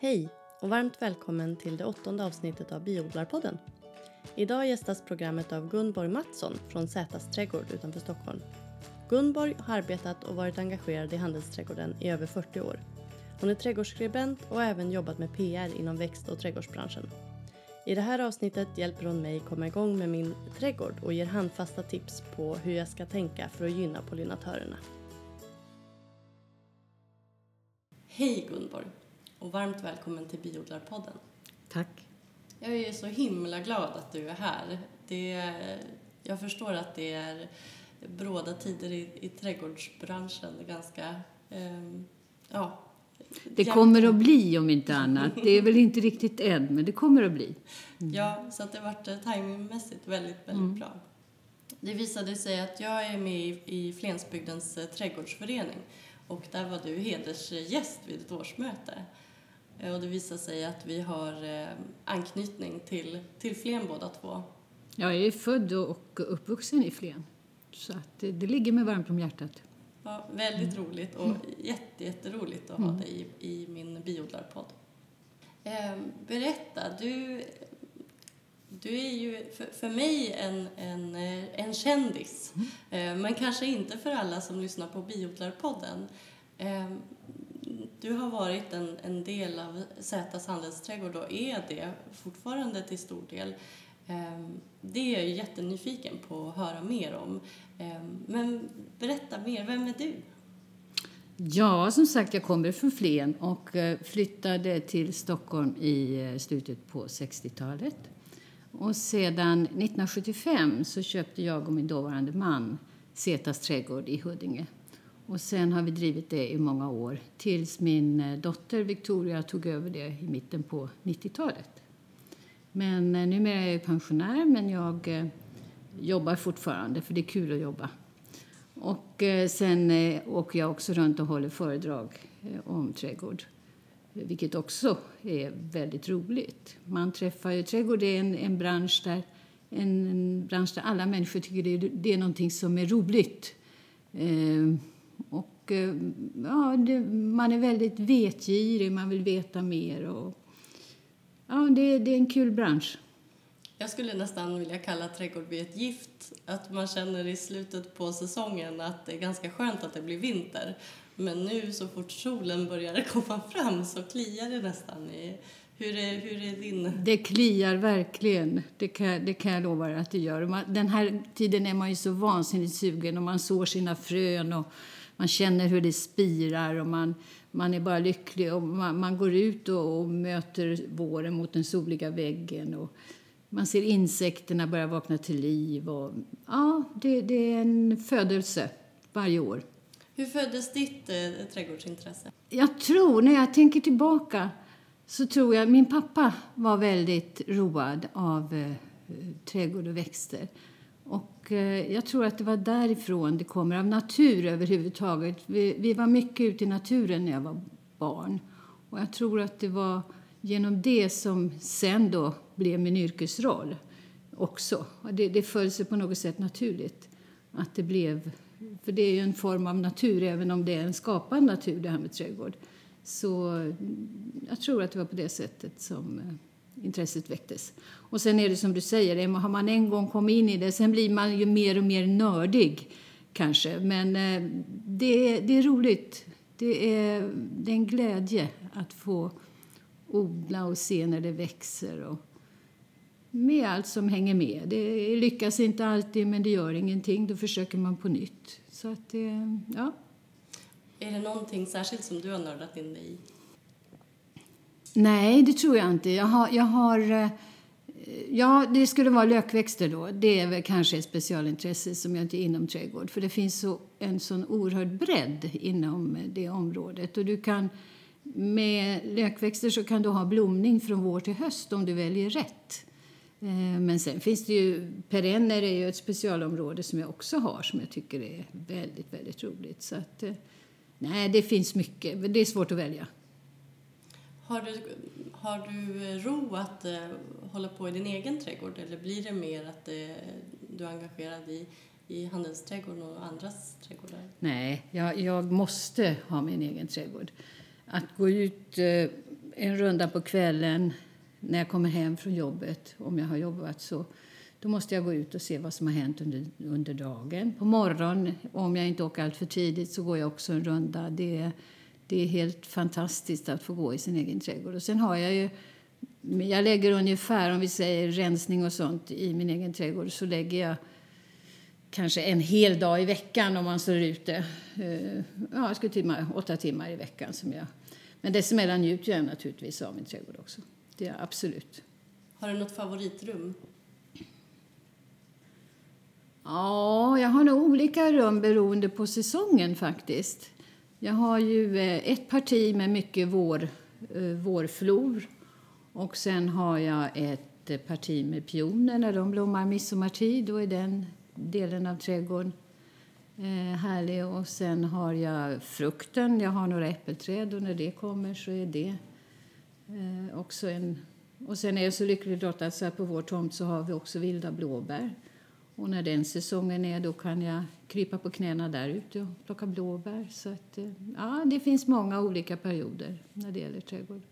Hej och varmt välkommen till det åttonde avsnittet av Biodlarpodden. Idag gästas programmet av Gunborg Mattsson från Zätas trädgård utanför Stockholm. Gunborg har arbetat och varit engagerad i handelsträdgården i över 40 år. Hon är trädgårdsskribent och har även jobbat med PR inom växt och trädgårdsbranschen. I det här avsnittet hjälper hon mig komma igång med min trädgård och ger handfasta tips på hur jag ska tänka för att gynna pollinatörerna. Hej Gunborg och varmt välkommen till Biodlarpodden. Tack. Jag är så himla glad att du är här. Det, jag förstår att det är bråda tider i, i trädgårdsbranschen. Ganska, eh, ja, det kommer att bli om inte annat. Det är väl inte riktigt än, men det kommer att bli. Mm. Ja, så att det har varit eh, timingmässigt väldigt, väldigt mm. bra. Det visade sig att jag är med i, i Flensbygdens eh, trädgårdsförening och där var du hedersgäst vid ett årsmöte. Eh, och det visade sig att vi har eh, anknytning till, till Flen båda två. Jag är född och uppvuxen i Flen. Så att det, det ligger mig varmt om hjärtat. Ja, väldigt mm. roligt och jätte, jätteroligt att mm. ha dig i, i min biodlarpodd. Eh, berätta, du, du är ju för, för mig en, en, en kändis, mm. eh, men kanske inte för alla som lyssnar på biodlarpodden. Eh, du har varit en, en del av Zätas handelsträdgård och är det fortfarande till stor del. Ehm, det är jag jättenyfiken på att höra mer om. Ehm, men berätta mer, vem är du? Ja, som sagt, jag kommer från Flen och eh, flyttade till Stockholm i eh, slutet på 60-talet. Och sedan 1975 så köpte jag och min dåvarande man Zetas trädgård i Huddinge. Och sen har vi drivit det i många år tills min eh, dotter Victoria tog över det i mitten på 90-talet. Men eh, numera är jag pensionär, men jag eh, jobbar fortfarande för det är kul att jobba. Och sen åker jag också runt och håller föredrag om trädgård. Vilket också är väldigt roligt. Man träffar ju, trädgård är en, en bransch där en bransch där alla människor tycker det är, det är någonting som är roligt. Eh, och, eh, ja, det, man är väldigt vetgirig, man vill veta mer. Och, ja, det, det är en kul bransch. Jag skulle nästan vilja kalla trädgård vid ett gift. Att man känner i slutet på säsongen att det är ganska skönt att det blir vinter. Men nu så fort solen börjar komma fram så kliar det nästan i hur är, hur är din? Det kliar verkligen. Det kan, det kan jag lova att det gör. Man, den här tiden är man ju så vansinnigt sugen och man sår sina frön och man känner hur det spirar och man, man är bara lycklig. Och man, man går ut och, och, möter våren mot den soliga väggen. Och man ser insekterna börja vakna till liv. Och, ja, det, det är en födelse varje år. Hur föddes ditt eh, trädgårdsintresse? Jag tror, när jag tänker tillbaka, så tror jag min pappa var väldigt road av eh, trädgård och växter. Och eh, jag tror att det var därifrån det kommer, av natur överhuvudtaget. Vi, vi var mycket ute i naturen när jag var barn. Och jag tror att det var genom det som sen då blev min yrkesroll också. Det, det föll sig på något sätt naturligt. Att det blev, för det är ju en form av natur, även om det är en skapad natur det här med trädgård. Så jag tror att det var på det sättet som eh, intresset väcktes. Och sen är det som du säger, har man en gång kommit in i det, sen blir man ju mer och mer nördig kanske. Men eh, det är, det är roligt. Det är, det är en glädje att få odla och se när det växer. Och med allt som hänger med. Det lyckas inte alltid, men det gör ingenting. Då försöker man på nytt. Så att det, ja. Är det någonting särskilt som du har nördat in dig i? Nej, det tror jag inte. Jag har, jag har, eh, ja, det skulle vara lökväxter då. Det är väl kanske ett specialintresse som jag inte är inom trädgård. För det finns så, en sån oerhörd bredd inom eh, det området. Och du kan, med lökväxter så kan du ha blomning från vår till höst om du väljer rätt. Eh, men sen finns det ju, perenner är ju ett specialområde som jag också har som jag tycker är väldigt, väldigt roligt. Så att, nej, det finns mycket. Det är svårt att välja. Har du, har du eh, ro att uh, hålla på i din egen trädgård eller blir det mer att uh, du är engagerad i, i handelsträdgården och andras trädgårdar? Nej, jag, jag måste ha min egen trädgård. Att gå ut uh, en runda på kvällen när jag kommer hem från jobbet, om jag har jobbat så då måste jag gå ut och se vad som har hänt under, under dagen. På morgonen, om jag inte åker allt för tidigt, så går jag också en runda. Det, det är helt fantastiskt att få gå i sin egen trädgård. Och sen har jag ju, jag lägger ungefär, om vi säger rensning och sånt i min egen trädgård, så lägger jag kanske en hel dag i veckan om man står ute. Eh, ja, jag skulle timma, åtta timmar i veckan som jag... Men dessemellan njuter jag naturligtvis av min trädgård också. Det är absolut. Har du något favoritrum? Ja, jag har nog olika rum beroende på säsongen faktiskt. Jag har ju eh, ett parti med mycket vår, eh, vårflor och sen har jag ett eh, parti med pioner när de blommar midsommartid. Då är den delen av trädgården härlig. Och sen har jag frukten. Jag har några äppelträd och när det kommer så är det också en... Och sen är jag så lycklig lottad så på vår tomt så har vi också vilda blåbär. Och när den säsongen är då kan jag krypa på knäna där ute och plocka blåbär. Så att, eh, ja, det finns många olika perioder när det gäller trädgård.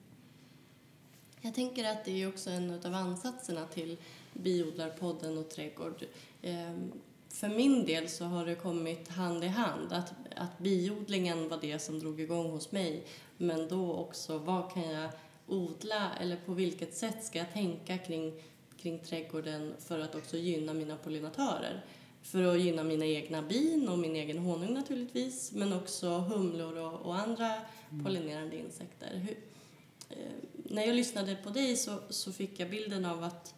Jag tänker att det är också en av ansatserna till biodlarpodden och trädgård. Ehm, för min del så har det kommit hand i hand att, att biodlingen var det som drog igång hos mig men då också vad kan jag odla eller på vilket sätt ska jag tänka kring, kring trädgården för att också gynna mina pollinatörer. För att gynna mina egna bin och min egen honung naturligtvis men också humlor och, och andra mm. pollinerande insekter. Hur, eh, när jag lyssnade på dig så, så fick jag bilden av att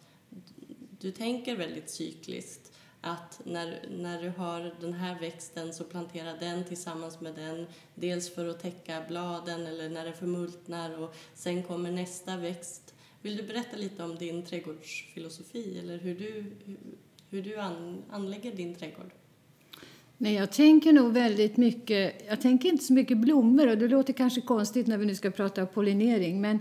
du tänker väldigt cykliskt. Att när, när du har den här växten så plantera den tillsammans med den. Dels för att täcka bladen eller när det förmultnar och sen kommer nästa växt. Vill du berätta lite om din trädgårdsfilosofi eller hur du, hur, du an, anlägger din trädgård? Nej, jag tänker nog väldigt mycket, jag tänker inte så mycket blommor och det låter kanske konstigt när vi nu ska prata pollinering men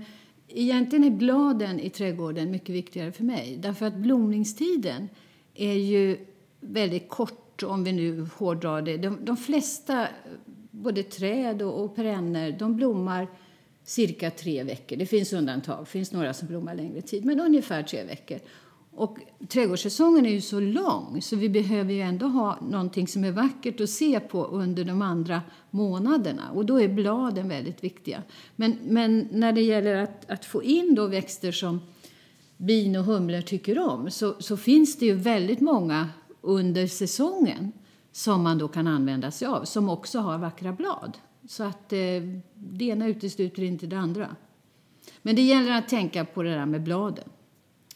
egentligen är bladen i trädgården mycket viktigare för mig. Därför att blomningstiden är ju väldigt kort om vi nu hårdrar det. De, de flesta, både träd och, och perenner, de blommar cirka tre veckor. Det finns undantag, det finns några som blommar längre tid, men ungefär tre veckor. Och trädgårdssäsongen är ju så lång så vi behöver ju ändå ha någonting som är vackert att se på under de andra månaderna. Och då är bladen väldigt viktiga. Men, men när det gäller att, att få in då växter som bin och humlor tycker om så, så finns det ju väldigt många under säsongen som man då kan använda sig av, som också har vackra blad. Så att eh, det ena utesluter inte det andra. Men det gäller att tänka på det där med bladen.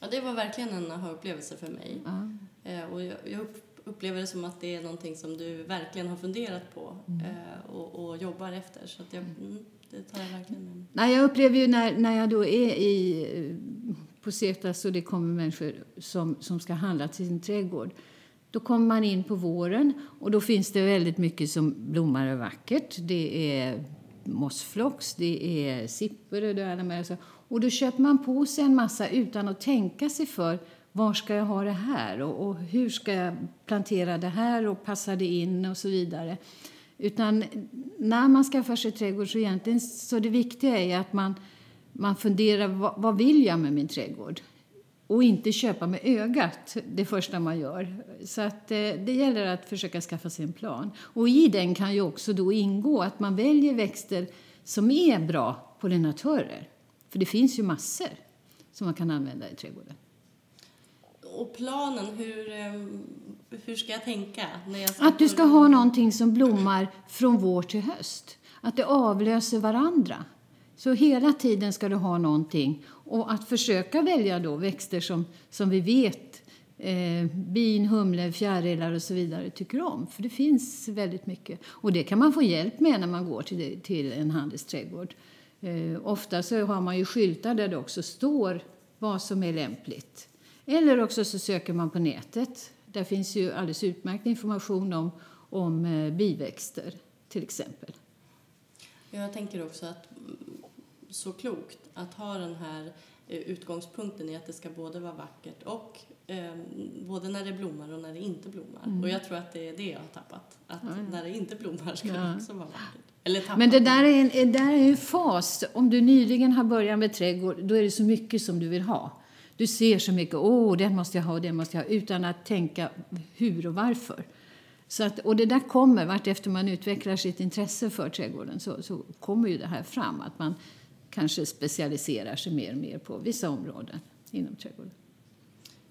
Ja, det var verkligen en aha-upplevelse för mig. Ja. Eh, och jag, jag upplever det som att det är någonting som du verkligen har funderat på mm. eh, och, och, jobbar efter. Så att jag, mm, det tar jag verkligen med mig. Nej, jag upplever ju när, när jag då är i, på Cetas och det kommer människor som, som ska handla till sin trädgård. Då kommer man in på våren och då finns det väldigt mycket som blommar och vackert. Det är mossflox, det är sippor och det är alla möjliga och då köper man på sig en massa utan att tänka sig för. Var ska jag ha det här? Och, och hur ska jag plantera det här? Och passar det in? Och så vidare. Utan när man skaffar sig trädgård så egentligen så det viktiga är att man, man funderar vad, vad vill jag med min trädgård? Och inte köpa med ögat det första man gör. Så att eh, det gäller att försöka skaffa sig en plan. Och i den kan ju också då ingå att man väljer växter som är bra pollinatörer. För det finns ju massor som man kan använda i trädgården. Och planen, hur, ehm, hur ska jag tänka? När jag att du ska ha någonting som blommar från vår till höst. Att det avlöser varandra. Så hela tiden ska du ha någonting. Och att försöka välja då växter som, som vi vet eh, bin, humlor, fjärilar och så vidare tycker om. För det finns väldigt mycket. Och det kan man få hjälp med när man går till, till en handelsträdgård. Eh, ofta så har man ju skyltar där det också står vad som är lämpligt. Eller också så söker man på nätet. Där finns ju alldeles utmärkt information om, om eh, biväxter till exempel. Jag tänker också att så klokt att ha den här eh, utgångspunkten i att det ska både vara vackert och eh, både när det blommar och när det inte blommar. Mm. Och jag tror att det är det jag har tappat. Att ja. när det inte blommar ska det också vara vackert. Men det där är, en, det där är en fas. Om du nyligen har börjat med trädgård, då är det så mycket som du vill ha. Du ser så mycket, åh, den måste jag ha, den måste jag ha, utan att tänka hur och varför. Så att, och det där kommer, vart efter man utvecklar sitt intresse för trädgården, så, så kommer ju det här fram, att man kanske specialiserar sig mer och mer på vissa områden inom trädgården.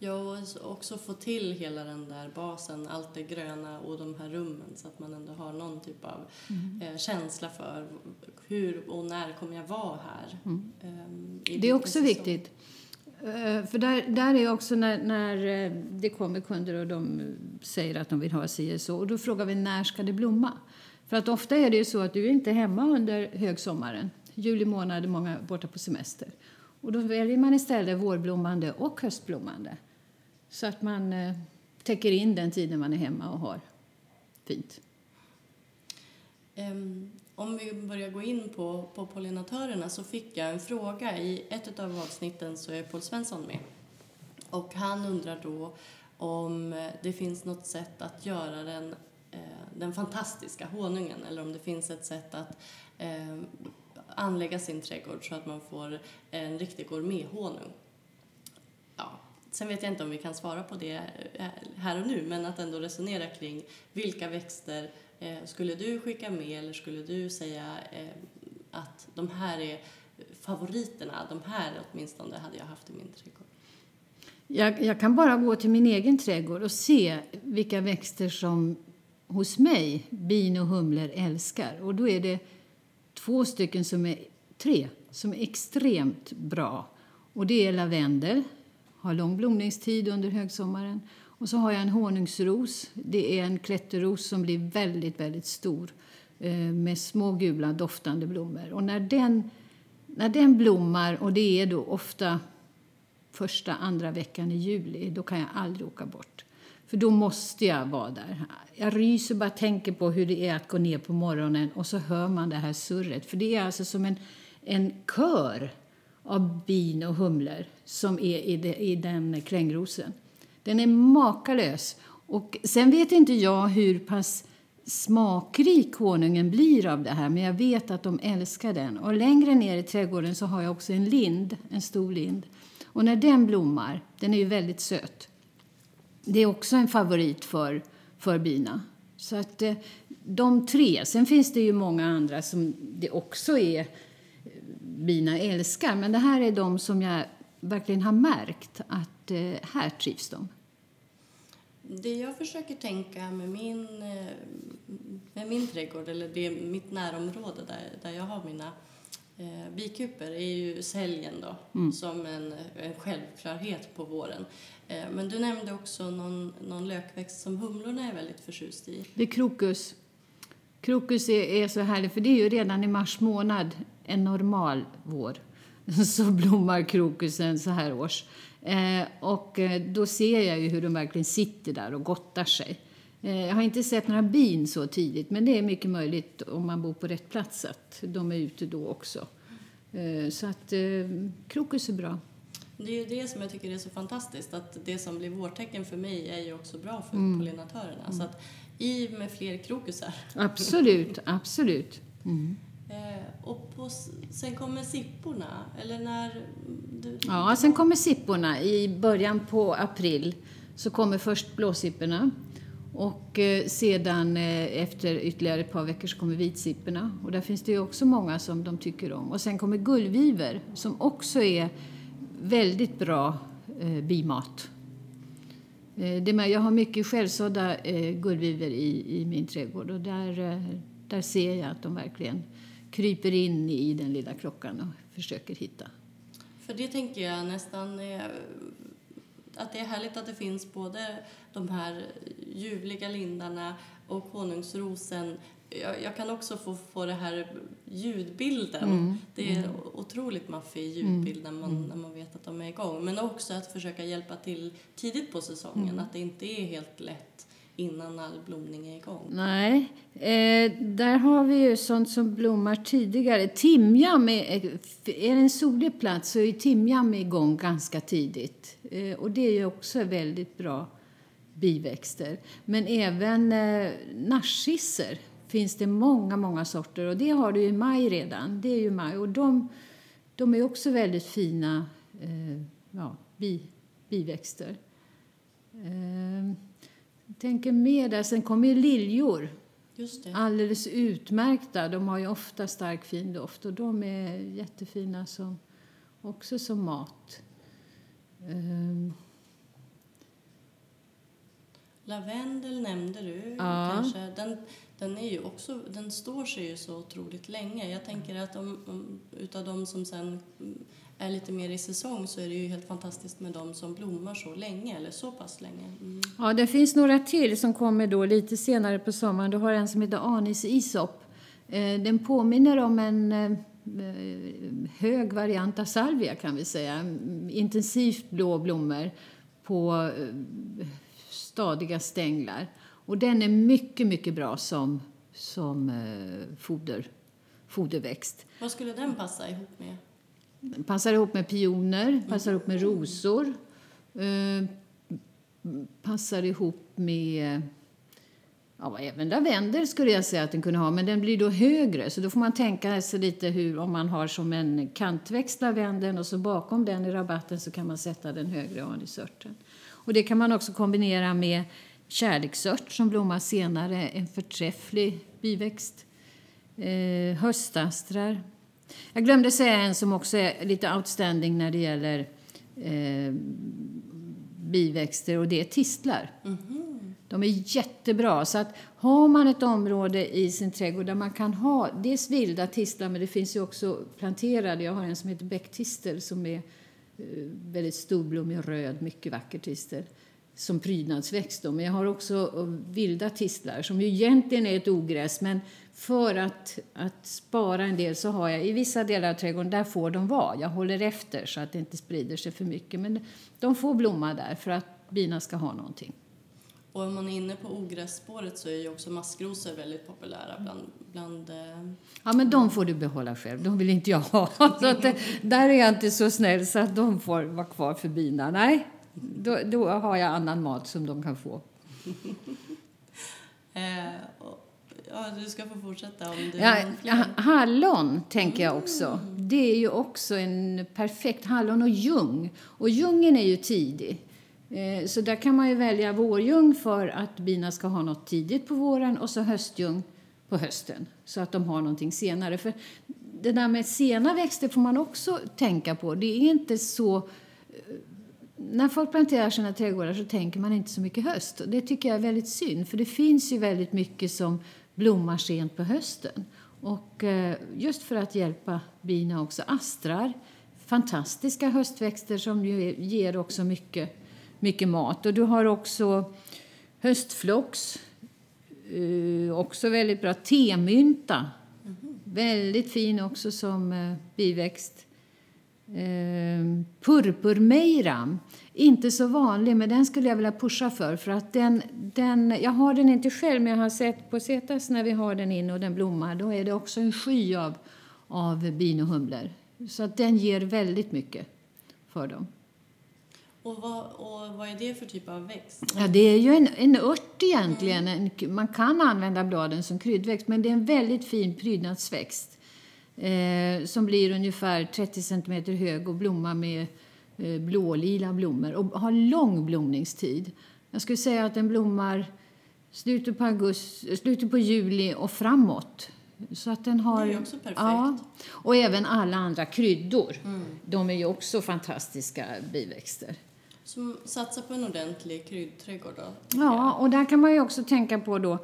Ja, och också få till hela den där basen, allt det gröna och de här rummen så att man ändå har någon typ av Mm. eh, känsla för hur och när kommer jag vara här. Mm. ehm, Det är också säsong. viktigt. Eh, För där, där är också när, när eh, det kommer kunder och de säger att de vill ha si så. Och då frågar vi när ska det blomma? För att ofta är det ju så att du är inte hemma under högsommaren. Juli månad är många borta på semester. Och då väljer man istället vårblommande och höstblommande. Så att man eh, täcker in den tiden man är hemma och har fint. Um, om vi börjar gå in på, på pollinatörerna så fick jag en fråga. I ett av avsnitten så är Paul Svensson med. Och han undrar då om eh, det finns något sätt att göra den, eh, den fantastiska honungen eller om det finns ett sätt att eh, anlägga sin trädgård så att man får en riktig gourmethonung. Ja, sen vet jag inte om vi kan svara på det eh, här och nu men att ändå resonera kring vilka växter eh, skulle du skicka med eller skulle du säga eh, att de här är favoriterna, de här åtminstone hade jag haft i min trädgård. Jag, jag kan bara gå till min egen trädgård och se vilka växter som hos mig bin och humlor älskar. Och då är det två stycken som är, tre, som är extremt bra. Och det är lavendel, har lång blomningstid under högsommaren. Och så har jag en honungsros. Det är en klätterros som blir väldigt, väldigt stor eh, med små gula doftande blommor. Och när den, när den blommar, och det är då ofta första, andra veckan i juli, då kan jag aldrig åka bort. För då måste jag vara där. Jag ryser bara tänker på hur det är att gå ner på morgonen och så hör man det här surret. För det är alltså som en, en kör av bin och humlor som är i, det, i den klängrosen. Den är makalös. Och sen vet inte jag hur pass smakrik honungen blir av det här, men jag vet att de älskar den. Och längre ner i trädgården så har jag också en lind, en stor lind. Och när den blommar, den är ju väldigt söt. Det är också en favorit för, för bina. Så att eh, de tre. Sen finns det ju många andra som det också är eh, bina älskar. Men det här är de som jag verkligen har märkt att eh, här trivs de. Det jag försöker tänka med min, med min trädgård, eller det mitt närområde där, där jag har mina eh, bikuper, är ju säljen då, som en, en självklarhet på våren. Eh, men du nämnde också någon, någon lökväxt som humlorna är väldigt förtjust i. Det är krokus. Krokus är, är så härligt, för det är ju redan i mars månad, en normal vår, så blommar krokusen så här års. Eh, och eh, då ser jag ju hur de verkligen sitter där och gottar sig. Eh, jag har inte sett några bin så tidigt, men det är mycket möjligt om man bor på rätt plats att de är ute då också. Eh, så att eh, krokus är bra. Det är ju det som jag tycker är så fantastiskt, att det som blir vårtecken för mig är ju också bra för Mm. pollinatörerna. Så att i med fler krokusar. Absolut, absolut. Mm. Eh, och på, sen kommer sipporna, eller när... Du, Ja, sen kommer sipporna. I början på april så kommer först blåsipporna. Och eh, sedan eh, efter ytterligare ett par veckor så kommer vitsipporna. Och där finns det ju också många som de tycker om. Och sen kommer gullviver som också är väldigt bra eh, bimat. Eh, det med, jag har mycket självsådda eh, gullviver i, i min trädgård och där, eh, där ser jag att de verkligen kryper in i den lilla klockan och försöker hitta. För det tänker jag nästan är, att det är härligt att det finns både de här ljuvliga lindarna och honungsrosen. Jag, jag kan också få, få det här ljudbilden. Det är otroligt maffig ljudbild när, man, när man vet att de är igång. Men också att försöka hjälpa till tidigt på säsongen. Att det inte är helt lätt innan all blomning är igång. Nej, eh, där har vi ju sånt som blommar tidigare. Timjam, är, är det en solig plats så är timjam igång ganska tidigt. Eh, och det är ju också väldigt bra biväxter. Men även eh, narcisser finns det många, många sorter. Och det har du i maj redan. Det är ju maj. Och de, de är också väldigt fina eh, ja, bi, biväxter. Eh, tänker mer där. Sen kommer ju liljor. Alldeles utmärkta. De har ju ofta stark fin doft och de är jättefina som, också som mat. Um, Lavendel nämnde du Ja. kanske. Den, den, är ju också, den står sig ju så otroligt länge. Jag tänker att om, om, utav de som sen är lite mer i säsong så är det ju helt fantastiskt med de som blommar så länge, eller så pass länge. Mm. Ja, det finns några till som kommer då lite senare på sommaren. Du har en som heter Anis isop. Eh, Den påminner om en eh, hög variant av salvia kan vi säga. Intensivt blå blommor på eh, stadiga stänglar. Och den är mycket, mycket bra som, som eh, foder, foderväxt. Vad skulle den passa ihop med? Passar ihop med pioner, passar ihop med rosor. Eh, passar ihop med ja, även lavendel skulle jag säga att den kunde ha, men den blir då högre. Så då får man tänka sig lite hur, om man har som en kantväxt lavendeln och så bakom den i rabatten så kan man sätta den högre anisörten. Och det kan man också kombinera med kärleksört som blommar senare, en förträfflig biväxt. Eh, höstastrar. Jag glömde säga en som också är lite outstanding när det gäller eh, biväxter och det är tistlar. De är jättebra. Så att har man ett område i sin trädgård där man kan ha dels vilda tistlar men det finns ju också planterade. Jag har en som heter bäcktistel som är Eh, väldigt storblommig röd, mycket vacker tistel som prydnadsväxt. Då. Men jag har också eh, vilda tistlar som ju egentligen är ett ogräs men för att, att spara en del så har jag i vissa delar av trädgården, där får de vara. Jag håller efter så att det inte sprider sig för mycket. Men de får blomma där för att bina ska ha någonting. Och om man är inne på ogrässpåret så är ju också maskrosor väldigt populära bland, bland eh, Ja, men de får du behålla själv. De vill inte jag ha. Så att, det- där är jag inte så snäll så att de får vara kvar för bina. Nej, då, då har jag annan mat som de kan få. eh, och, Ja, du ska få fortsätta om du Ja, hallon tänker jag också. Det är ju också en perfekt hallon och ljung. Och ljungen är ju tidig. Eh, så där kan man ju välja vårljung för att bina ska ha något tidigt på våren och så höstljung på hösten så att de har någonting senare. För det där med sena växter får man också tänka på. Det är inte så eh, när folk planterar sina trädgårdar så tänker man inte så mycket höst. Och det tycker jag är väldigt synd, för det finns ju väldigt mycket som blommar sent på hösten. Och eh, just för att hjälpa bina också. Astrar, fantastiska höstväxter som ju ger också mycket, mycket mat. Och du har också höstflox, eh, också väldigt bra. Temynta, väldigt fin också som eh, biväxt. Eh, purpurmejram, inte så vanlig, men den skulle jag vilja pusha för. för att den, den, jag har den inte själv, men jag har sett på Cetas när vi har den inne och den blommar, då är det också en sky av, av bin och humlor. Så att den ger väldigt mycket för dem. Och, vad, och vad är det för typ av växt? Ja, det är ju en, en ört egentligen. En, man kan använda bladen som kryddväxt, men det är en väldigt fin prydnadsväxt eh, som blir ungefär 30 cm hög och blommar med eh, blålila blommor och har lång blomningstid. Jag skulle säga att den blommar slutet på, augusti, slutet på juli och framåt. Så att den har, Det är också perfekt. Ja, och även alla andra kryddor. De är ju också fantastiska biväxter. Som satsar på en ordentlig kryddträdgård då? Ja, och där kan man ju också tänka på då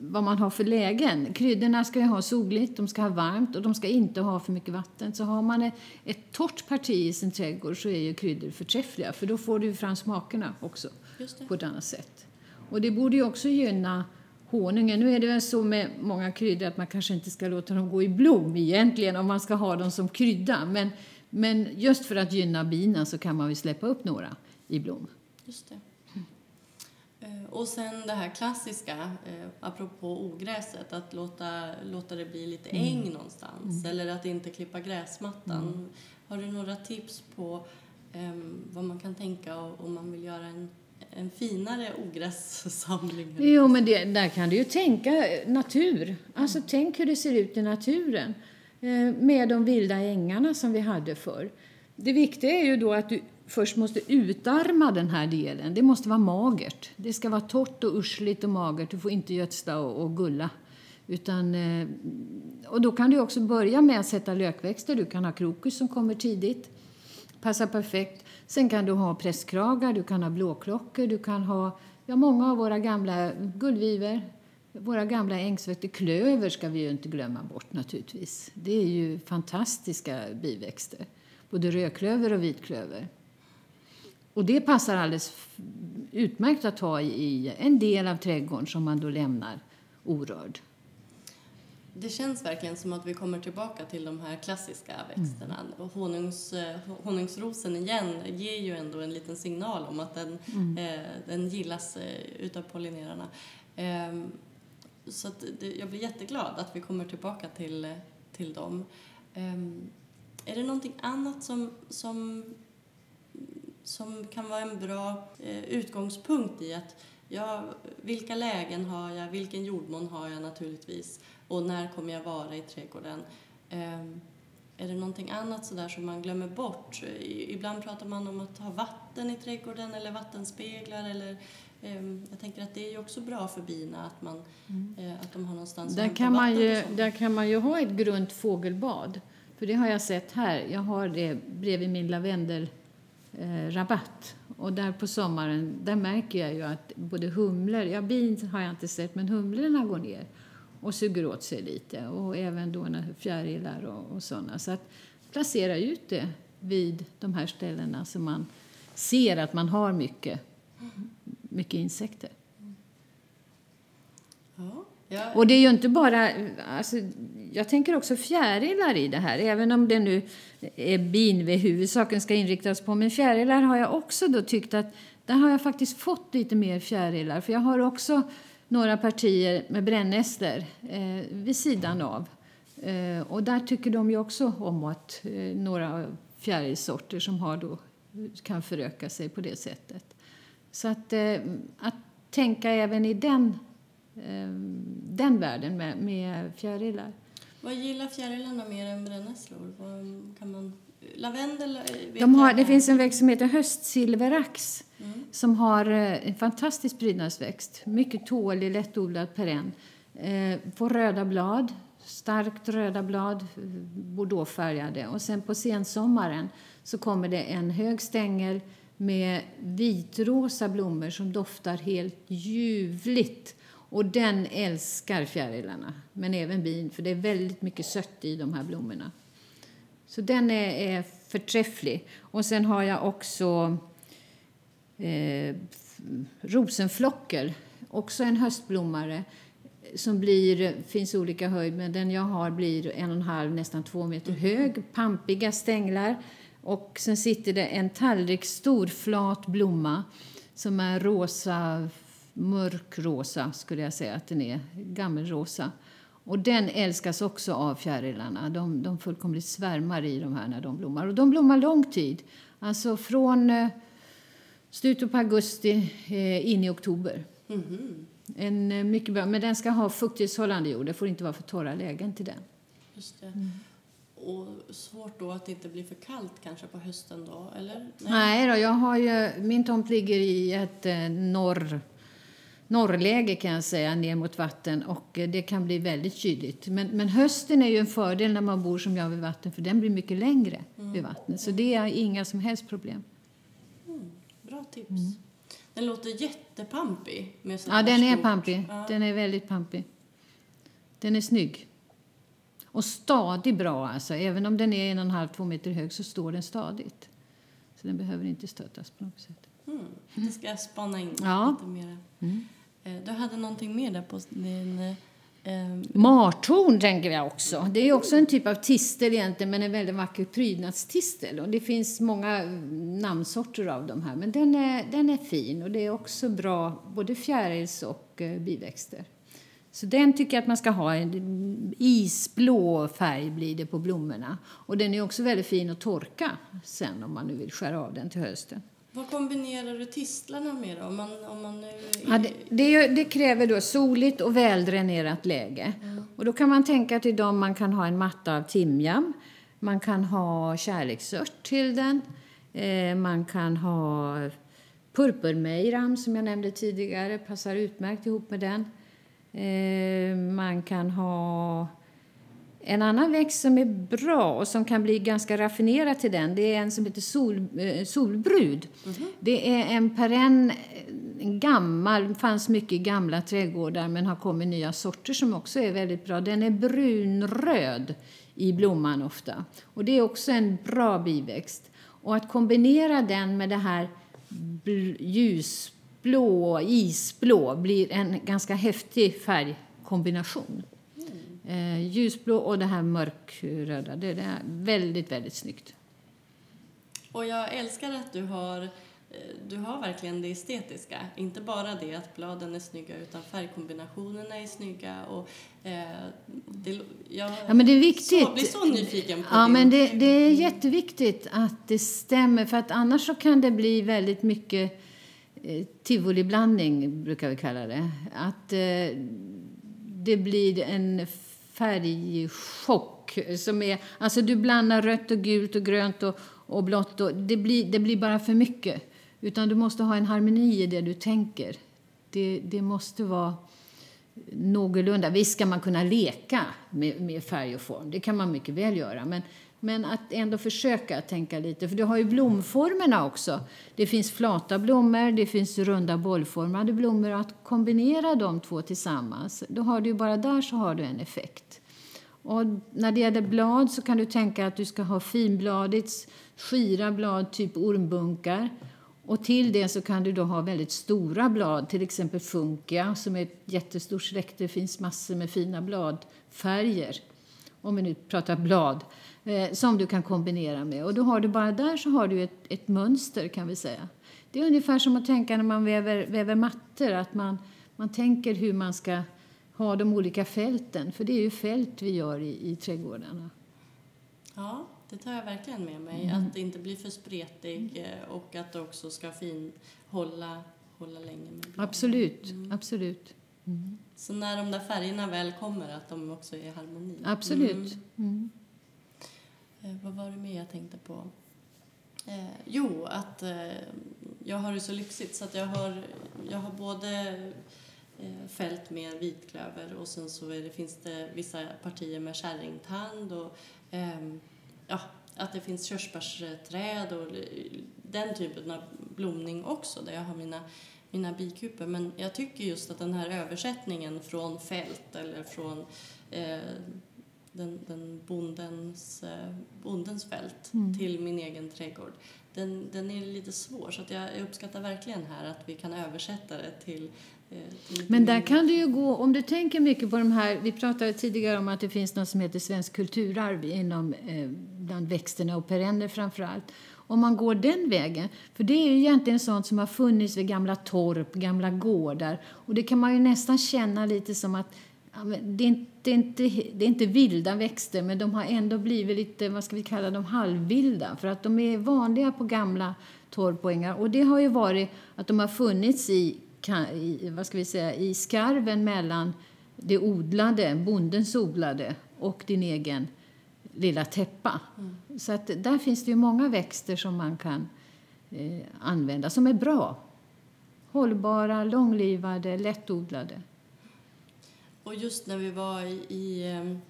vad man har för lägen. Kryddorna ska ha soligt, de ska ha varmt och de ska inte ha för mycket vatten. Så har man ett, ett torrt parti i sin trädgård så är ju kryddor förträffliga för då får du fram smakerna också på ett annat sätt. Och det borde ju också gynna honungen. Nu är det väl så med många kryddor att man kanske inte ska låta dem gå i blom egentligen om man ska ha dem som krydda. Men, men just för att gynna bina så kan man ju släppa upp några i blom. Just det. Eh, Och sen det här klassiska, eh, apropå ogräset, att låta, låta det bli lite äng någonstans eller att inte klippa gräsmattan. Har du några tips på em, vad man kan tänka om man vill göra en, en finare ogrässamling. Jo, men det, där kan du ju tänka natur. Alltså tänk hur det ser ut i naturen eh, med de vilda ängarna som vi hade förr. Det viktiga är ju då att du först måste utarma den här delen. Det måste vara magert. Det ska vara torrt och ursligt och magert. Du får inte gödsla och, och gulla. Utan, eh, och då kan du också börja med att sätta lökväxter. Du kan ha krokus som kommer tidigt. Passar perfekt. Sen kan du ha presskragar, du kan ha blåklockor, du kan ha ja, många av våra gamla guldviver, våra gamla ängsväxter. Klöver ska vi ju inte glömma bort naturligtvis. Det är ju fantastiska biväxter. Både rödklöver och vitklöver. Och det passar alldeles utmärkt att ha i en del av trädgården som man då lämnar orörd. Det känns verkligen som att vi kommer tillbaka till de här klassiska växterna. Mm. Honungs, honungsrosen igen ger ju ändå en liten signal om att den, mm. eh, den gillas eh, utav pollinerarna. Eh, så det, jag blir jätteglad att vi kommer tillbaka till, till dem. Ehm, är det någonting annat som, som, som kan vara en bra eh, utgångspunkt i att ja, vilka lägen har jag, vilken jordmån har jag naturligtvis och när kommer jag vara i trädgården? Um, är det någonting annat sådär som man glömmer bort? Ibland pratar man om att ha vatten i trädgården eller vattenspeglar eller um, jag tänker att det är ju också bra för bina att, man, mm. uh, att de har någonstans där kan man ju, Där kan man ju ha ett grunt fågelbad. För det har jag sett här. Jag har det bredvid min lavendelrabatt. Eh, och där på sommaren, där märker jag ju att både humlor, ja bin har jag inte sett, men humlorna går ner och suger åt sig lite. Och även då fjärilar och, och sådana. Så att placera ut det vid de här ställena så man ser att man har mycket, mycket insekter. Ja. Ja. Och det är ju inte bara... Alltså, jag tänker också fjärilar i det här, även om det nu är bin vi huvudsaken ska inriktas på. Men fjärilar har jag också då tyckt att där har jag faktiskt fått lite mer fjärilar. För jag har också några partier med brännässlor eh, vid sidan av. Eh, och där tycker de ju också om att eh, några fjärilsorter som har då, kan föröka sig på det sättet. Så att, eh, att tänka även i den, den världen med, med fjärilar. Vad gillar fjärilarna mer än brännässlor? kan man Lavendel eh, De har, Det finns en växt som heter höstsilverax mm. som har eh, en fantastisk prydnadsväxt. Mycket tålig, lättodlad perenn. Eh, får röda blad, starkt röda blad, bordeauxfärgade. Och sen på sensommaren så kommer det en hög stängel med vitrosa blommor som doftar helt ljuvligt. Och den älskar fjärilarna, men även bin, för det är väldigt mycket sött i de här blommorna. Så den är, är förträfflig. Och sen har jag också eh, rosenflocker, också en höstblommare som blir, finns olika höjd, men den jag har blir en och en halv, nästan två meter hög, pampiga stänglar. Och sen sitter det en tallriksstor flat blomma som är rosa, mörkrosa skulle jag säga att den är, gammelrosa. Och den älskas också av fjärilarna. De, de fullkomligt svärmar i de här när de blommar. Och de blommar lång tid. Alltså från eh, slutet på augusti eh, in i oktober. Mm -hmm. En eh, mycket bra, men den ska ha fuktighetshållande jord. Det får inte vara för torra lägen till den. Just det. Mm. Och svårt då att det inte blir för kallt kanske på hösten då, eller? Nej, Nej då, jag har ju, min tomt ligger i ett eh, norr norrläge kan jag säga, ner mot vatten och eh, det kan bli väldigt kyligt. Men, men hösten är ju en fördel när man bor som jag vid vatten för den blir mycket längre mm. vid vattnet. Så det är inga som helst problem. Mm. Bra tips. Mm. Den låter jättepampig. Med ja, den är pampig. Ja. Den är väldigt pampig. Den är snygg. Och stadig bra alltså. Även om den är en och en halv, två meter hög så står den stadigt. Så den behöver inte stötas på något sätt. Mm. Det ska jag spana in ja. lite mer. Mm. Eh, du hade någonting mer där på din... Eh, eh, Martorn tänker jag också. Det är också en typ av tistel egentligen, men en väldigt vacker prydnadstistel. Och det finns många mm, namnsorter av de här, men den är, den är fin och det är också bra både fjärils och eh, biväxter. Så den tycker jag att man ska ha. En mm, isblå färg blir det på blommorna. Och den är också väldigt fin att torka sen om man nu vill skära av den till hösten. Vad kombinerar du tistlarna med då? Om man, om man nu Ja, det, det, det kräver då soligt och väldränerat läge. Och då kan man tänka till dem man kan ha en matta av timjan. Man kan ha kärleksört till den. Eh, man kan ha purpurmejram som jag nämnde tidigare, passar utmärkt ihop med den. Eh, man kan ha en annan växt som är bra och som kan bli ganska raffinerad till den, det är en som heter sol, eh, solbrud. Det är en perenn, en gammal, fanns mycket i gamla trädgårdar men har kommit nya sorter som också är väldigt bra. Den är brunröd i blomman ofta. Och det är också en bra biväxt. Och att kombinera den med det här bl- ljusblå, isblå blir en ganska häftig färgkombination. Eh, ljusblå och det här mörkröda. Det är väldigt, väldigt snyggt. Och jag älskar att du har, eh, du har verkligen det estetiska. Inte bara det att bladen är snygga utan färgkombinationerna är snygga. Och, eh, det, jag Ja, men det är viktigt. Så, blir så nyfiken på Ja, din... men det, det är jätteviktigt att det stämmer för att annars så kan det bli väldigt mycket eh, tivoliblandning, brukar vi kalla det. Att eh, det blir en färgchock som är... Alltså du blandar rött och gult och grönt och, och blått och det blir, det blir bara för mycket. Utan du måste ha en harmoni i det du tänker. Det, det måste vara någorlunda. Visst ska man kunna leka med, med färg och form, det kan man mycket väl göra. Men, men att ändå försöka tänka lite, för du har ju blomformerna också. Det finns flata blommor, det finns runda bollformade blommor. Att kombinera de två tillsammans, då har du ju bara där så har du en effekt. Och när det gäller blad så kan du tänka att du ska ha finbladets skira blad, typ ormbunkar. Och till det så kan du då ha väldigt stora blad, till exempel funkia som är ett jättestort släkte. Det finns massor med fina bladfärger, om vi nu pratar blad, eh, som du kan kombinera med. Och då har du bara där så har du ett, ett mönster kan vi säga. Det är ungefär som att tänka när man väver, väver mattor, att man, man tänker hur man ska ha de olika fälten, för det är ju fält vi gör i, i trädgårdarna. Ja, det tar jag verkligen med mig. Mm. Att det inte blir för spretig eh, och att det också ska fin, hålla, hålla länge med bladen. Absolut, Mm. absolut. Mm. Så när de där färgerna väl kommer, att de också är i harmoni. Absolut. Mm. Eh, vad var det mer jag tänkte på? Eh, jo, att eh, jag har det så lyxigt så att jag har, jag har både eh, fält med vitklöver och sen så är det, finns det vissa partier med kärringtand och ehm, ja, att det finns körsbärsträd och den typen av blomning också där jag har mina, mina bikuper. Men jag tycker just att den här översättningen från fält eller från eh, den, den bondens, eh, bondens fält Mm. till min egen trädgård. Den, den är lite svår så att jag, uppskattar verkligen här att vi kan översätta det till, eh, Men där kan du ju gå, om du tänker mycket på de här, vi pratade tidigare om att det finns något som heter svensk kulturarv inom, eh, bland växterna och perenner framför allt. Om man går den vägen, för det är ju egentligen sånt som har funnits vid gamla torp, gamla gårdar och det kan man ju nästan känna lite som att ja, det, är inte, det, är inte, det är inte vilda växter men de har ändå blivit lite, vad ska vi kalla dem, halvvilda för att de är vanliga på gamla torp och det har ju varit att de har funnits i i, vad ska vi säga, i skarven mellan det odlade, bondens odlade och din egen lilla täppa. Så att där finns det ju många växter som man kan eh, använda som är bra. Hållbara, långlivade, lättodlade. Och just när vi var i, i ehm,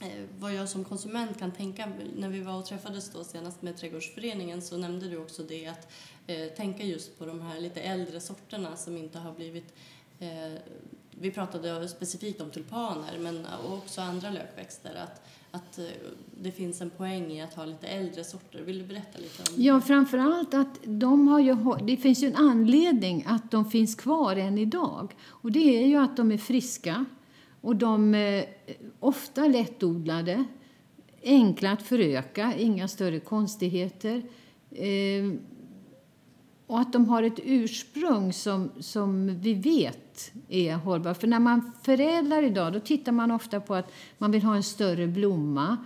eh, vad jag som konsument kan tänka, när vi var och träffades då senast med Trädgårdsföreningen så nämnde du också det att eh, tänka just på de här lite äldre sorterna som inte har blivit eh, vi pratade specifikt om tulpaner men också andra lökväxter att, att eh, det finns en poäng i att ha lite äldre sorter. Vill du berätta lite om det? Ja, framför allt att de har ju, det finns ju en anledning att de finns kvar än idag. Och det är ju att de är friska och de är ofta lättodlade, enkla att föröka, inga större konstigheter. Eh, och att de har ett ursprung som, som vi vet är hållbart. För när man förädlar idag då tittar man ofta på att man vill ha en större blomma.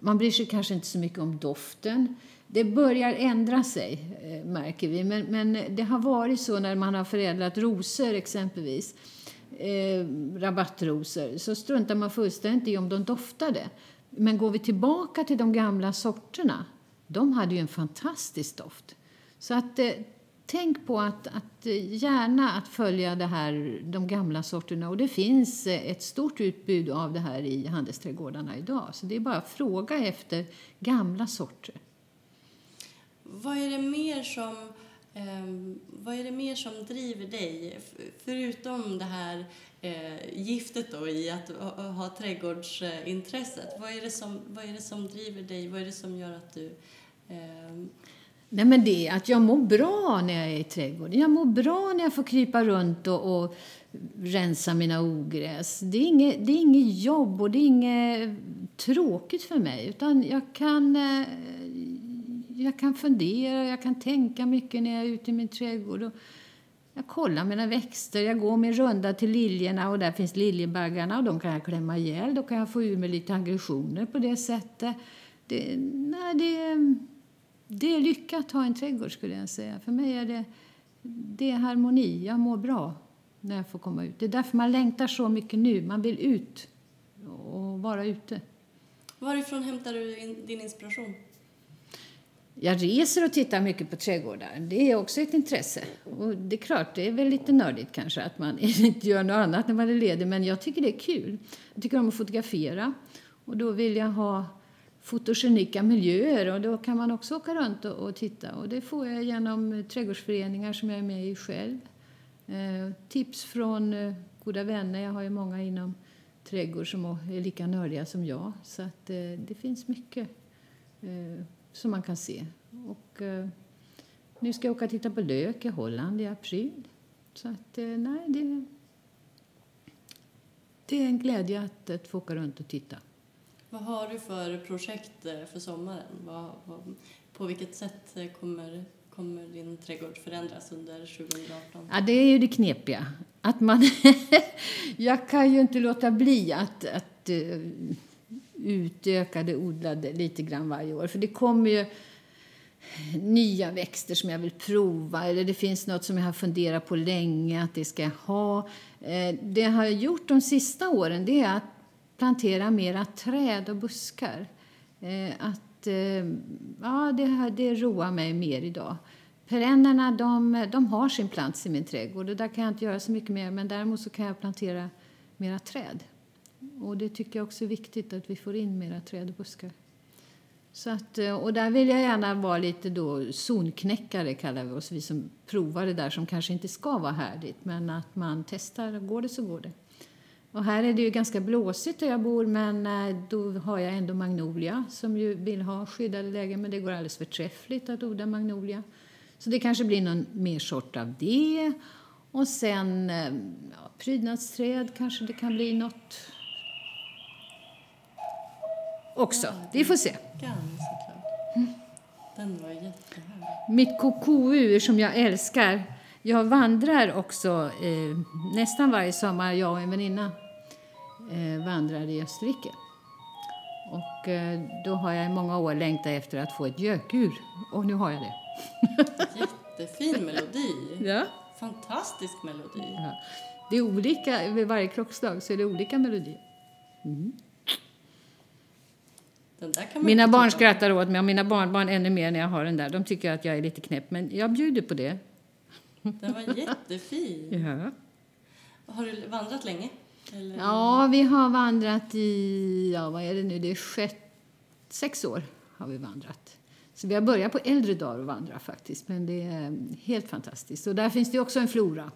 Man bryr sig kanske inte så mycket om doften. det börjar ändra sig, eh, märker vi. Men, men det har varit så när man har förädlat rosor exempelvis, eh, rabattrosor, så struntar man fullständigt i om de doftade. Men går vi tillbaka till de gamla sorterna, de hade ju en fantastisk doft. Så att eh, tänk på att, att eh, gärna att följa det här, de gamla sorterna. Och det finns eh, ett stort utbud av det här i handelsträdgårdarna idag. Så det är bara att fråga efter gamla sorter. Vad är det mer som, eh, vad är det mer som driver dig, förutom det här eh, giftet då i att ha, ha trädgårdsintresset? Vad är, det som, vad är det som driver dig? Vad är det som gör att du eh, Nej, men det är att jag mår bra när jag är i trädgården. Jag mår bra när jag får krypa runt och, och rensa mina ogräs. Det är, inget, det är inget jobb och det är inget tråkigt för mig. Utan jag kan, eh, jag kan fundera, jag kan tänka mycket när jag är ute i min trädgård. Och jag kollar mina växter, jag går min runda till liljorna och där finns liljebaggarna och de kan jag klämma ihjäl. Då kan jag få ur mig lite aggressioner på det sättet. Det, nej, det det är lycka att ha en trädgård skulle jag säga. För mig är det, det är harmoni. Jag mår bra när jag får komma ut. Det är därför man längtar så mycket nu. Man vill ut och vara ute. Varifrån hämtar du din inspiration? Jag reser och tittar mycket på trädgårdar. Det är också ett intresse. Och det är klart, det är väl lite nördigt kanske att man inte gör något annat när man är ledig. Men jag tycker det är kul. Jag tycker om att fotografera. Och då vill jag ha fotogenika miljöer och då kan man också åka runt och, och, titta. Och det får jag genom trädgårdsföreningar som jag är med i själv. Eh, tips från eh, goda vänner. Jag har ju många inom trädgård som är lika nördiga som jag. Så att, eh, det finns mycket eh, som man kan se. Och, eh, nu ska jag åka och titta på lök i Holland i april. Så att, eh, nej, det, det är en glädje att, att få åka runt och titta. Vad har du för projekt eh, för sommaren? Vad, vad, på vilket sätt eh, kommer, kommer din trädgård förändras under 2018? Ja, det är ju det knepiga. Att man jag kan ju inte låta bli att, att uh, utöka det odlade lite grann varje år. För det kommer ju nya växter som jag vill prova eller det finns något som jag har funderat på länge att det ska jag ha. Eh, det jag har gjort de sista åren det är att plantera mera träd och buskar. Eh, att, eh, ja, det, det roar mig mer idag. Perennerna de, de har sin plats i min trädgård och där kan jag inte göra så mycket mer men däremot så kan jag plantera mera träd. Och det tycker jag också är viktigt att vi får in mera träd och buskar. Så att, eh, och där vill jag gärna vara lite då zonknäckare kallar vi oss, vi som provar det där som kanske inte ska vara härligt men att man testar, går det så går det. Och här är det ju ganska blåsigt där jag bor men eh, då har jag ändå magnolia som ju vill ha skyddade lägen men det går alldeles förträffligt att odla magnolia. Så det kanske blir någon mer sort av det. Och sen eh, ja, prydnadsträd kanske det kan bli något också. Vi får se. Den var jättehärlig. Mitt kokour som jag älskar. Jag vandrar också eh, nästan varje sommar, jag och en väninna eh, vandrade i Österrike. Och eh, då har jag i många år längtat efter att få ett gökur. Och nu har jag det. Jättefin melodi. Ja. Fantastisk melodi. Ja. Det är olika, vid varje klockslag så är det olika melodier. Mm. Mina barn skrattar åt mig och mina barnbarn ännu mer när jag har den där. De tycker att jag är lite knäpp men jag bjuder på det. Den var jättefin. ja. Har du vandrat länge? Eller? Ja, vi har vandrat i, ja vad är det nu, det är sjett, sex år har vi vandrat. Så vi har börjat på äldre dagar att vandra faktiskt, men det är helt fantastiskt. Och där finns det också en flora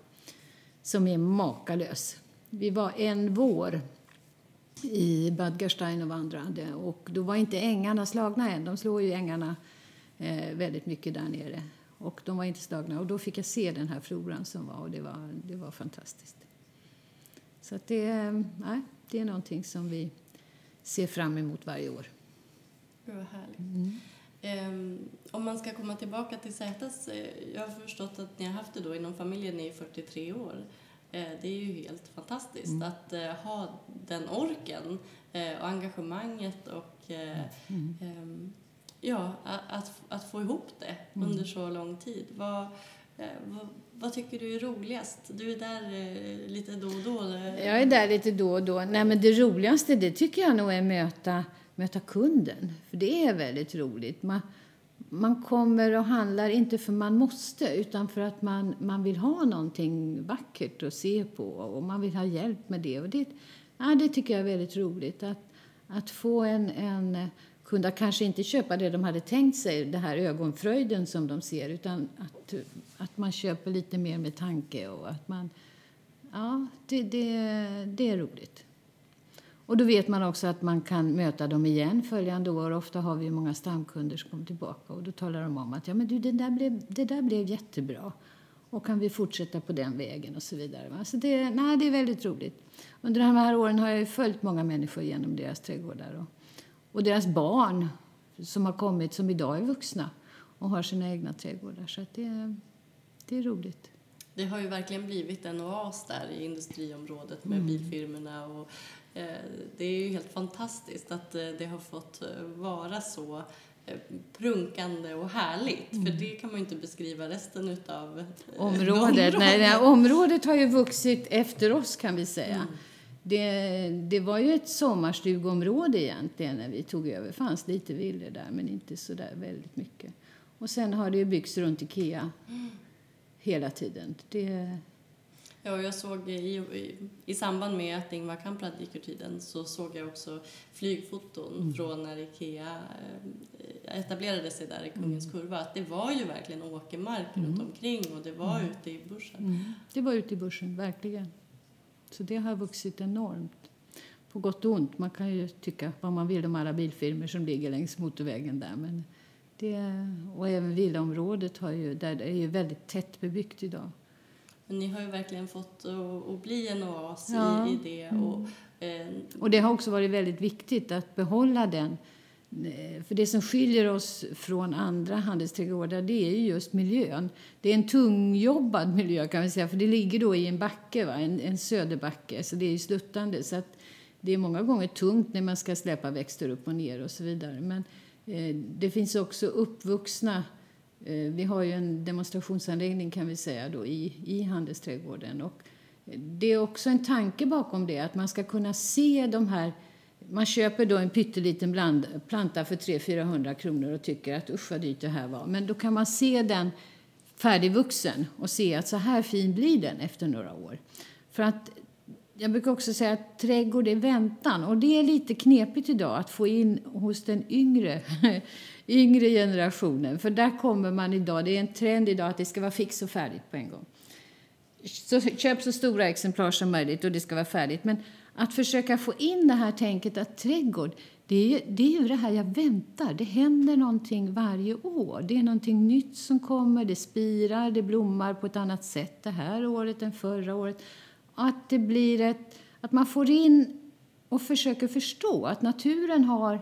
som är makalös. Vi var en vår i Bad Gastein och vandrade och då var inte ängarna slagna än. De slår ju ängarna eh, väldigt mycket där nere och de var inte slagna och då fick jag se den här floran som var och det var, det var fantastiskt. Så att det, nej, det är någonting som vi ser fram emot varje år. Gud vad härligt. Mm. Um, om man ska komma tillbaka till Zätas, eh, jag har förstått att ni har haft det då inom familjen i 43 år. Uh, det är ju helt fantastiskt mm. att uh, ha den orken uh, och engagemanget och um, ja, att, att få ihop det mm. under så lång tid. Vad, eh, vad, vad, tycker du är roligast? Du är där eh, lite då och då. Jag är där lite då och då. Nej, men det roligaste det tycker jag nog är att möta, möta kunden. För det är väldigt roligt. Man, man kommer och handlar inte för man måste utan för att man, man vill ha någonting vackert att se på och man vill ha hjälp med det. Och det, ja, det tycker jag är väldigt roligt. Att, att få en, en kund att kanske inte köpa det de hade tänkt sig, det här ögonfröjden som de ser, utan att, att man köper lite mer med tanke och att man... Ja, det, det, det är roligt. Och då vet man också att man kan möta dem igen följande år. Ofta har vi många stamkunder som kommer tillbaka och då talar de om att ja, men du, det, där blev, det där blev jättebra. Och kan vi fortsätta på den vägen och så vidare. Så det, nej, det är väldigt roligt. Under de här åren har jag följt många människor genom deras trädgårdar. Och, och deras barn som har kommit, som idag är vuxna och har sina egna trädgårdar. Så det, det är roligt. Det har ju verkligen blivit en oas där i industriområdet med mm. bilfirmorna och Eh, det är ju helt fantastiskt att eh, det har fått eh, vara så prunkande och härligt. Mm. För det kan man ju inte beskriva resten utav området. området. Nej, nej, området har ju vuxit efter oss kan vi säga. Mm. Det, det var ju ett sommarstugområde egentligen när vi tog över. Det fanns lite villor där men inte så där väldigt mycket. Och sen har det ju byggts runt Ikea mm. hela tiden. Det, Ja, jag såg i, i, i samband med att Ingvar Kamprad gick ur tiden så såg jag också flygfoton mm. från när Ikea eh, etablerade sig där i Kungens mm. Kurva. Att det var ju verkligen åkermark mm. runt omkring och det var mm. ute i bussen. Mm. Det var ute i bussen, verkligen. Så det har vuxit enormt. På gott och ont. Man kan ju tycka vad man vill om alla bilfirmor som ligger längs motorvägen där. Men det, och även villaområdet har ju, där är ju väldigt tätt bebyggt idag. Men ni har ju verkligen fått att bli en oas ja. i, i det. Mm. Och, eh, och det har också varit väldigt viktigt att behålla den. Eh, för det som skiljer oss från andra handelsträdgårdar det är just miljön. Det är en tungjobbad miljö kan vi säga för det ligger då i en backe, va? En, en söderbacke, så det är sluttande. Så att det är många gånger tungt när man ska släppa växter upp och ner och så vidare. Men eh, det finns också uppvuxna Eh, vi har ju en demonstrationsanläggning kan vi säga då i, i handelsträdgården. Och eh, det är också en tanke bakom det, att man ska kunna se de här man köper då en pytteliten bland, planta för 300-400 kronor och tycker att usch vad dyrt det här var. Men då kan man se den färdigvuxen och se att så här fin blir den efter några år. För att jag brukar också säga att trädgård är väntan och det är lite knepigt idag att få in hos den yngre yngre generationen. För där kommer man idag, det är en trend idag att det ska vara fix och färdigt på en gång. Så köp så stora exemplar som möjligt och det ska vara färdigt. Men att försöka få in det här tänket att trädgård, det är, det är ju det här jag väntar. Det händer någonting varje år. Det är någonting nytt som kommer, det spirar, det blommar på ett annat sätt det här året än förra året. Att det blir ett, att man får in och försöker förstå att naturen har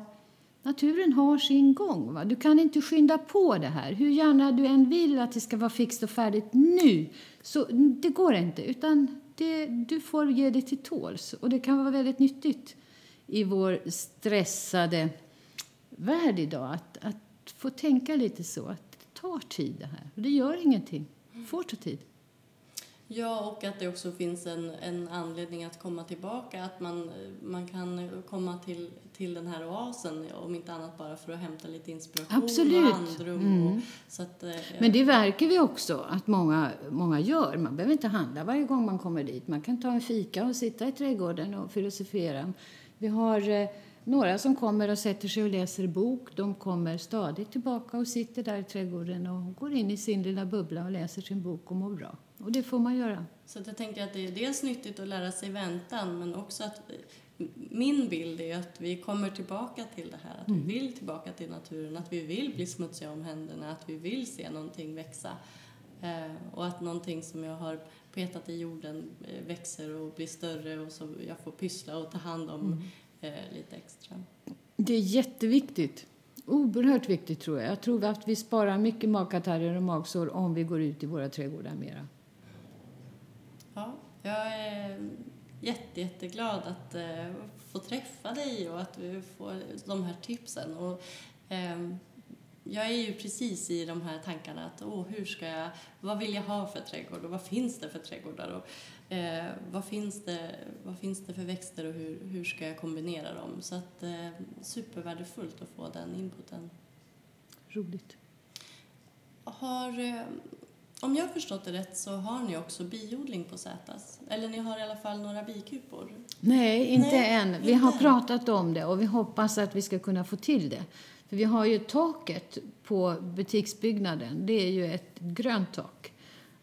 Naturen har sin gång. Va? Du kan inte skynda på det här. Hur gärna du än vill att det ska vara fixt och färdigt nu, så det går inte. Utan det, du får ge dig till tåls. Och det kan vara väldigt nyttigt i vår stressade värld idag att, att få tänka lite så. Att det tar tid det här. Och det gör ingenting. Det får ta tid. Ja, och att det också finns en, en anledning att komma tillbaka. Att man, man kan komma till, till den här oasen, om inte annat bara för att hämta lite inspiration Absolut. och andrum. Mm. Och, så att, eh, Men det verkar vi också att många, många gör. Man behöver inte handla varje gång man kommer dit. Man kan ta en fika och sitta i trädgården och filosofera. Vi har eh, några som kommer och sätter sig och läser bok. De kommer stadigt tillbaka och sitter där i trädgården och går in i sin lilla bubbla och läser sin bok och mår bra. Och det får man göra. Så jag tänker att det är dels nyttigt att lära sig väntan men också att min bild är att vi kommer tillbaka till det här, att mm. vi vill tillbaka till naturen, att vi vill bli smutsiga om händerna, att vi vill se någonting växa. Eh, och att någonting som jag har petat i jorden eh, växer och blir större och så jag får pyssla och ta hand om mm. Eh, lite extra. Det är jätteviktigt. Oerhört viktigt tror jag. Jag tror att vi sparar mycket magkatarrer och magsår om vi går ut i våra trädgårdar mera. Ja, jag är jätte, jätteglad att uh, få träffa dig och att vi får de här tipsen. Och, um, jag är ju precis i de här tankarna att åh, hur ska jag, vad vill jag ha för trädgård och vad finns det för trädgårdar och eh, vad, finns det, vad finns det för växter och hur, hur ska jag kombinera dem? Så att eh, supervärdefullt att få den inputen. Roligt. Har, eh, om jag har förstått det rätt så har ni också biodling på Sätas? Eller ni har i alla fall några bikupor? Nej, inte Nej, än. Vi inte har än. pratat om det och vi hoppas att vi ska kunna få till det. För vi har ju taket på butiksbyggnaden. Det är ju ett grönt tak.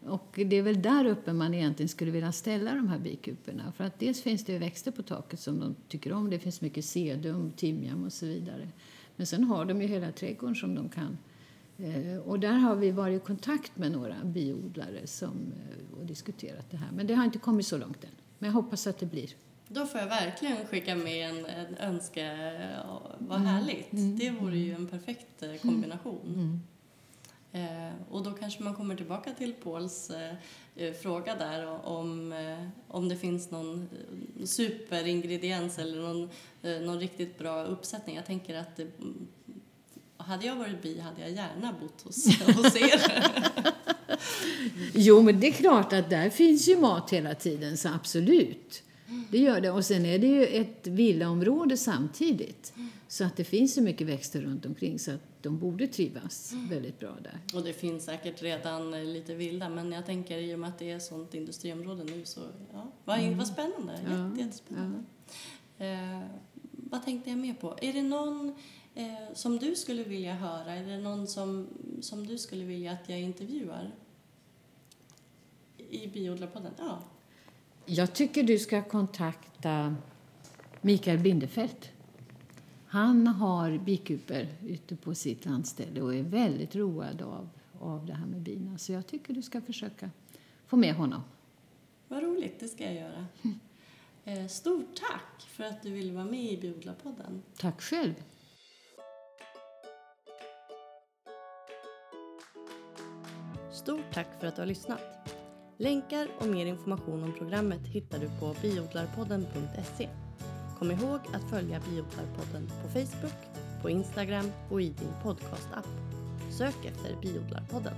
Och det är väl där uppe man egentligen skulle vilja ställa de här bikuporna. För att dels finns det ju växter på taket som de tycker om. Det finns mycket sedum, timjan och så vidare. Men sen har de ju hela trädgården som de kan. Eh, och där har vi varit i kontakt med några biodlare som, eh, och diskuterat det här. Men det har inte kommit så långt än. Men jag hoppas att det blir. Då får jag verkligen skicka med en, en önske. ja, Vad Mm. härligt. Det vore ju en perfekt eh, kombination. Eh, och då kanske man kommer tillbaka till Pauls eh, eh, fråga där om, eh, om det finns någon eh, superingrediens eller någon, någon riktigt bra uppsättning. Jag tänker att det, mm, hade jag varit bi hade jag gärna bott hos, hos er. Jo, men det är klart att där finns ju mat hela tiden, så absolut. Det gör det. Och sen är det ju ett villaområde samtidigt. Så att det finns så mycket växter runt omkring så att de borde trivas väldigt bra där. Och det finns säkert redan eh, lite vilda, men jag tänker i och med att det är sånt industriområde nu så, ja, vad, vad spännande. Ja, Jätte, jättespännande. Eh, vad tänkte jag mer på? Är det någon eh, som du skulle vilja höra? Är det någon som, som du skulle vilja att jag intervjuar? I Biodlarpodden? Ja. Jag tycker du ska kontakta Mikael Bindefeld. Han har bikuper ute på sitt landställe och är väldigt road av, av det här med bina. Så jag tycker du ska försöka få med honom. Vad roligt, det ska jag göra. Eh, stort tack för att du ville vara med i Biodlarpodden. Tack själv. Stort tack för att du har lyssnat. Länkar och mer information om programmet hittar du på biodlarpodden.se. Kom ihåg att följa Biodlarpodden på Facebook, på Instagram och i din podcastapp. Sök efter Biodlarpodden.